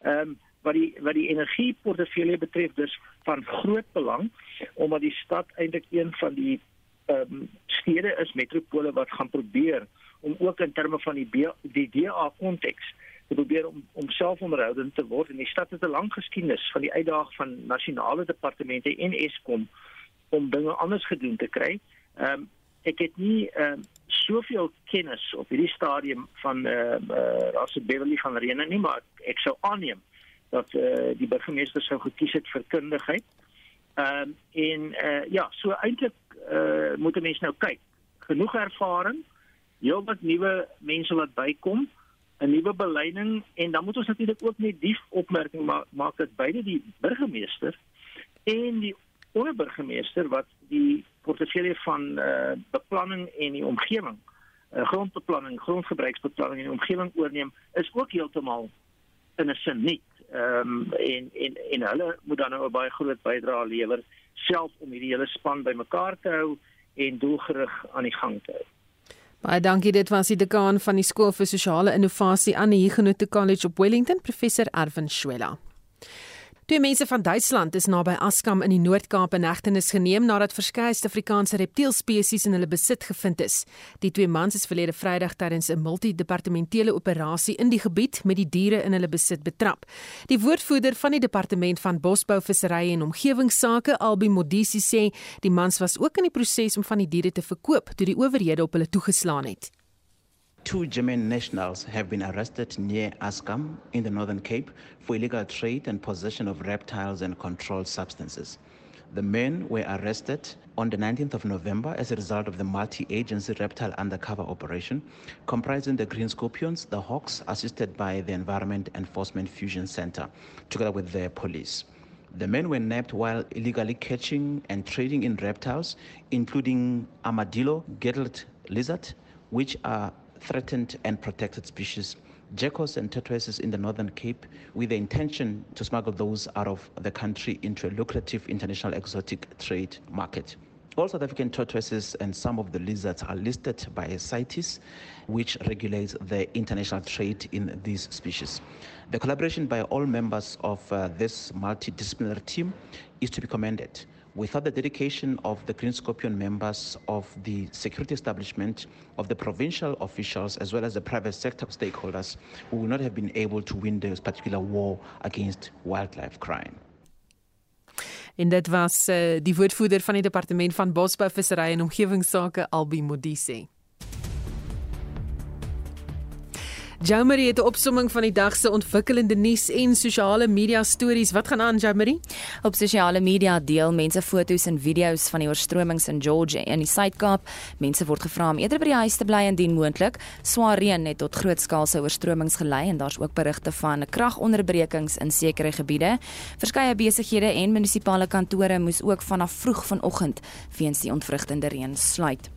Ehm um, wat die wat die energieportefeulje betref, dis van groot belang omdat die stad eintlik een van die ehm um, stede is metropole wat gaan probeer om ook in terme van die B, die DA konteks te probeer om om selfonderhoudend te word en die stad het 'n lang geskiedenis van die uitdaging van nasionale departemente en Eskom om dinge anders gedoen te kry. Ehm um, ek het nie ehm um, soveel kennis op hierdie stadium van ehm uh, uh, Rasse Beverly van Rene nie, maar ek sou aanneem dat uh, die burgemeester sou gekies het vir kundigheid. Ehm um, en uh, ja, so eintlik uh, moet 'n mens nou kyk. Genoeg ervaring, heelwat nuwe mense wat bykom, 'n nuwe beleiding en dan moet ons natuurlik ook net die opmerking ma maak dat beide die burgemeester en die onderburgemeester wat die portefeulje van uh, beplanning en die omgewing, uh, grondbeplanning, grondgebruiksbeplanning en omgewing oorneem, is ook heeltemal in 'n sin nie. Ehm um, en en en hulle moet dan nou 'n baie groot bydrae lewer self om hierdie hele span bymekaar te hou en doelgerig aan die gang te hou. Baie dankie dit was die dekaan van die skool vir sosiale innovasie aan die Huguenot College op Wellington professor Erwin Schwella. Twee mense van Duitsland is naby Askam in die Noord-Kaap in hegtenis geneem nadat verskeie Suid-Afrikaanse reptielspesies in hulle besit gevind is. Die twee mans is verlede Vrydag tydens 'n multidepartementele operasie in die gebied met die diere in hulle besit betrap. Die woordvoerder van die Departement van Bosbou, Visserye en Omgewingsake, Albi Modisi sê, die mans was ook in die proses om van die diere te verkoop toe die owerhede op hulle toegeslaan het. Two German nationals have been arrested near Askam in the Northern Cape for illegal trade and possession of reptiles and controlled substances. The men were arrested on the 19th of November as a result of the multi agency reptile undercover operation, comprising the Green Scorpions, the Hawks, assisted by the Environment Enforcement Fusion Center, together with the police. The men were nabbed while illegally catching and trading in reptiles, including armadillo, girdled lizard, which are threatened and protected species, geckos and tortoises in the Northern Cape, with the intention to smuggle those out of the country into a lucrative international exotic trade market. All South African tortoises and some of the lizards are listed by CITES, which regulates the international trade in these species. The collaboration by all members of uh, this multidisciplinary team is to be commended. Without the dedication of the Green Scorpion members of the security establishment, of the provincial officials, as well as the private sector stakeholders, we would not have been able to win this particular war against wildlife crime. En dit was uh, die woordvoerder van die departement van bosbou, visserry en omgewingsake Albi Modise. Jamari het 'n opsomming van die dag se ontwikkelende nuus en sosiale media stories. Wat gaan aan, Jamari? Op sosiale media deel mense foto's en video's van die oorstromings in Georgia en die Suid-Kaap. Mense word gevra om eerder by die huis te bly indien moontlik. Swaar reën het tot grootskaalse oorstromings gelei en daar's ook berigte van kragonderbrekings in sekere gebiede. Verskeie besighede en munisipale kantore moes ook vanaf vroeg vanoggend weens die ontwrigtende reën sluit.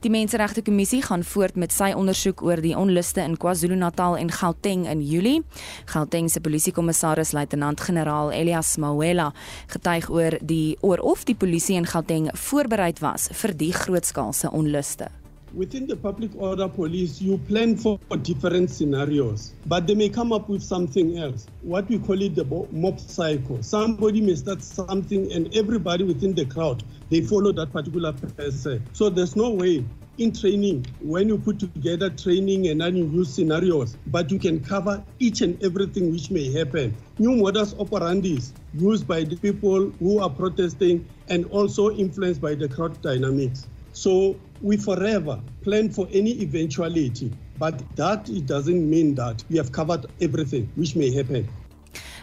Die Menseregte Kommissie gaan voort met sy ondersoek oor die onluste in KwaZulu-Natal en Gauteng in Julie. Gauteng se polisiekommissaris luitenant-generaal Elias Mawela getuig oor die oor of die polisie in Gauteng voorbereid was vir die grootskaalse onluste. Within the public order police, you plan for different scenarios, but they may come up with something else. What we call it the mob cycle. Somebody may start something, and everybody within the crowd they follow that particular person. So there's no way in training when you put together training and then you use scenarios, but you can cover each and everything which may happen. New modus operandi used by the people who are protesting and also influenced by the crowd dynamics. So we forever plan for any eventuality, but that it doesn't mean that we have covered everything which may happen.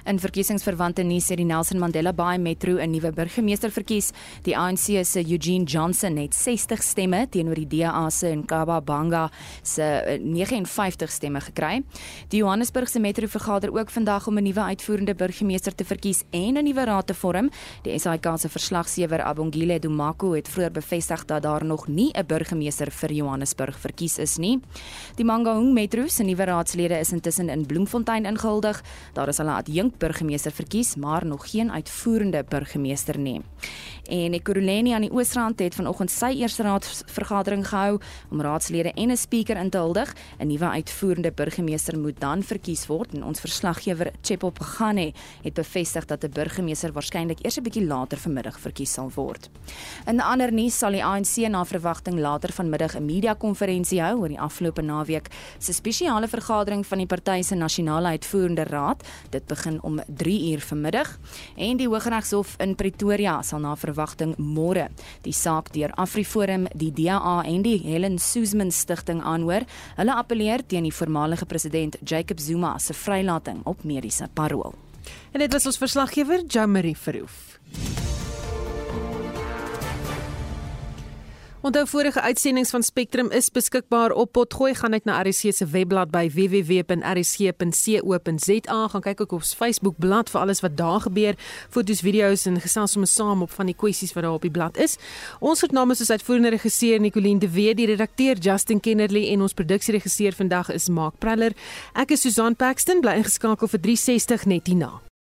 In verkiesingsverwante nuus het die Nelson Mandela Bay Metro 'n nuwe burgemeester verkies. Die ANC se Eugene Johnson het 60 stemme teenoor die DA se Nkaba Banga se 59 stemme gekry. Die Johannesburg se Metro vergader ook vandag om 'n nuwe uitvoerende burgemeester te verkies en 'n nuwe raad te vorm. Die SAIK se verslaggewer Abongile Dumako het vroeër bevestig dat daar nog nie 'n burgemeester vir Johannesburg verkies is nie. Die Mangaung Metro se nuwe raadslede is intussen in Bloemfontein ingehuldig. Daar is hulle adjunk burgemeester verkies, maar nog geen uitvoerende burgemeester nie. En Ekurhuleni aan die Oosrand het vanoggend sy eerste raadsvergadering gehou om raadslede en 'n spreker in te huldig. 'n Nuwe uitvoerende burgemeester moet dan verkies word en ons verslaggewer Chepo Pagane het bevestig dat 'n burgemeester waarskynlik eers 'n bietjie later vanmiddag verkies sal word. In ander nuus sal die ANC na verwagting later vanmiddag 'n media-konferensie hou oor die afgelope naweek se spesiale vergadering van die party se nasionale uitvoerende raad. Dit begin om 3 uur vanmiddag en die Hooggeregshof in Pretoria sal na verwagting môre die saak deur AfriForum, die DA en die Helen Suzman Stichting aanhoor. Hulle appeleer teen die voormalige president Jacob Zuma se vrylating op mediese parol. En dit was ons verslaggewer Jamari Verhoef. Onthou vorige uitsendings van Spectrum is beskikbaar op Potgooi gaan net na RC se webblad by www.rc.co.za gaan kyk ook op ons Facebook bladsy vir alles wat daar gebeur, foto's, video's en gesels sommer saam op van die kwessies wat daar op die blad is. Ons het namens ons uitvoerende regisseur Nicoline de Wet, die redakteur Justin Kennerly en ons produksieregisseur vandag is Mark Preller. Ek is Susan Paxton bly ingeskakel vir 360 net hierna.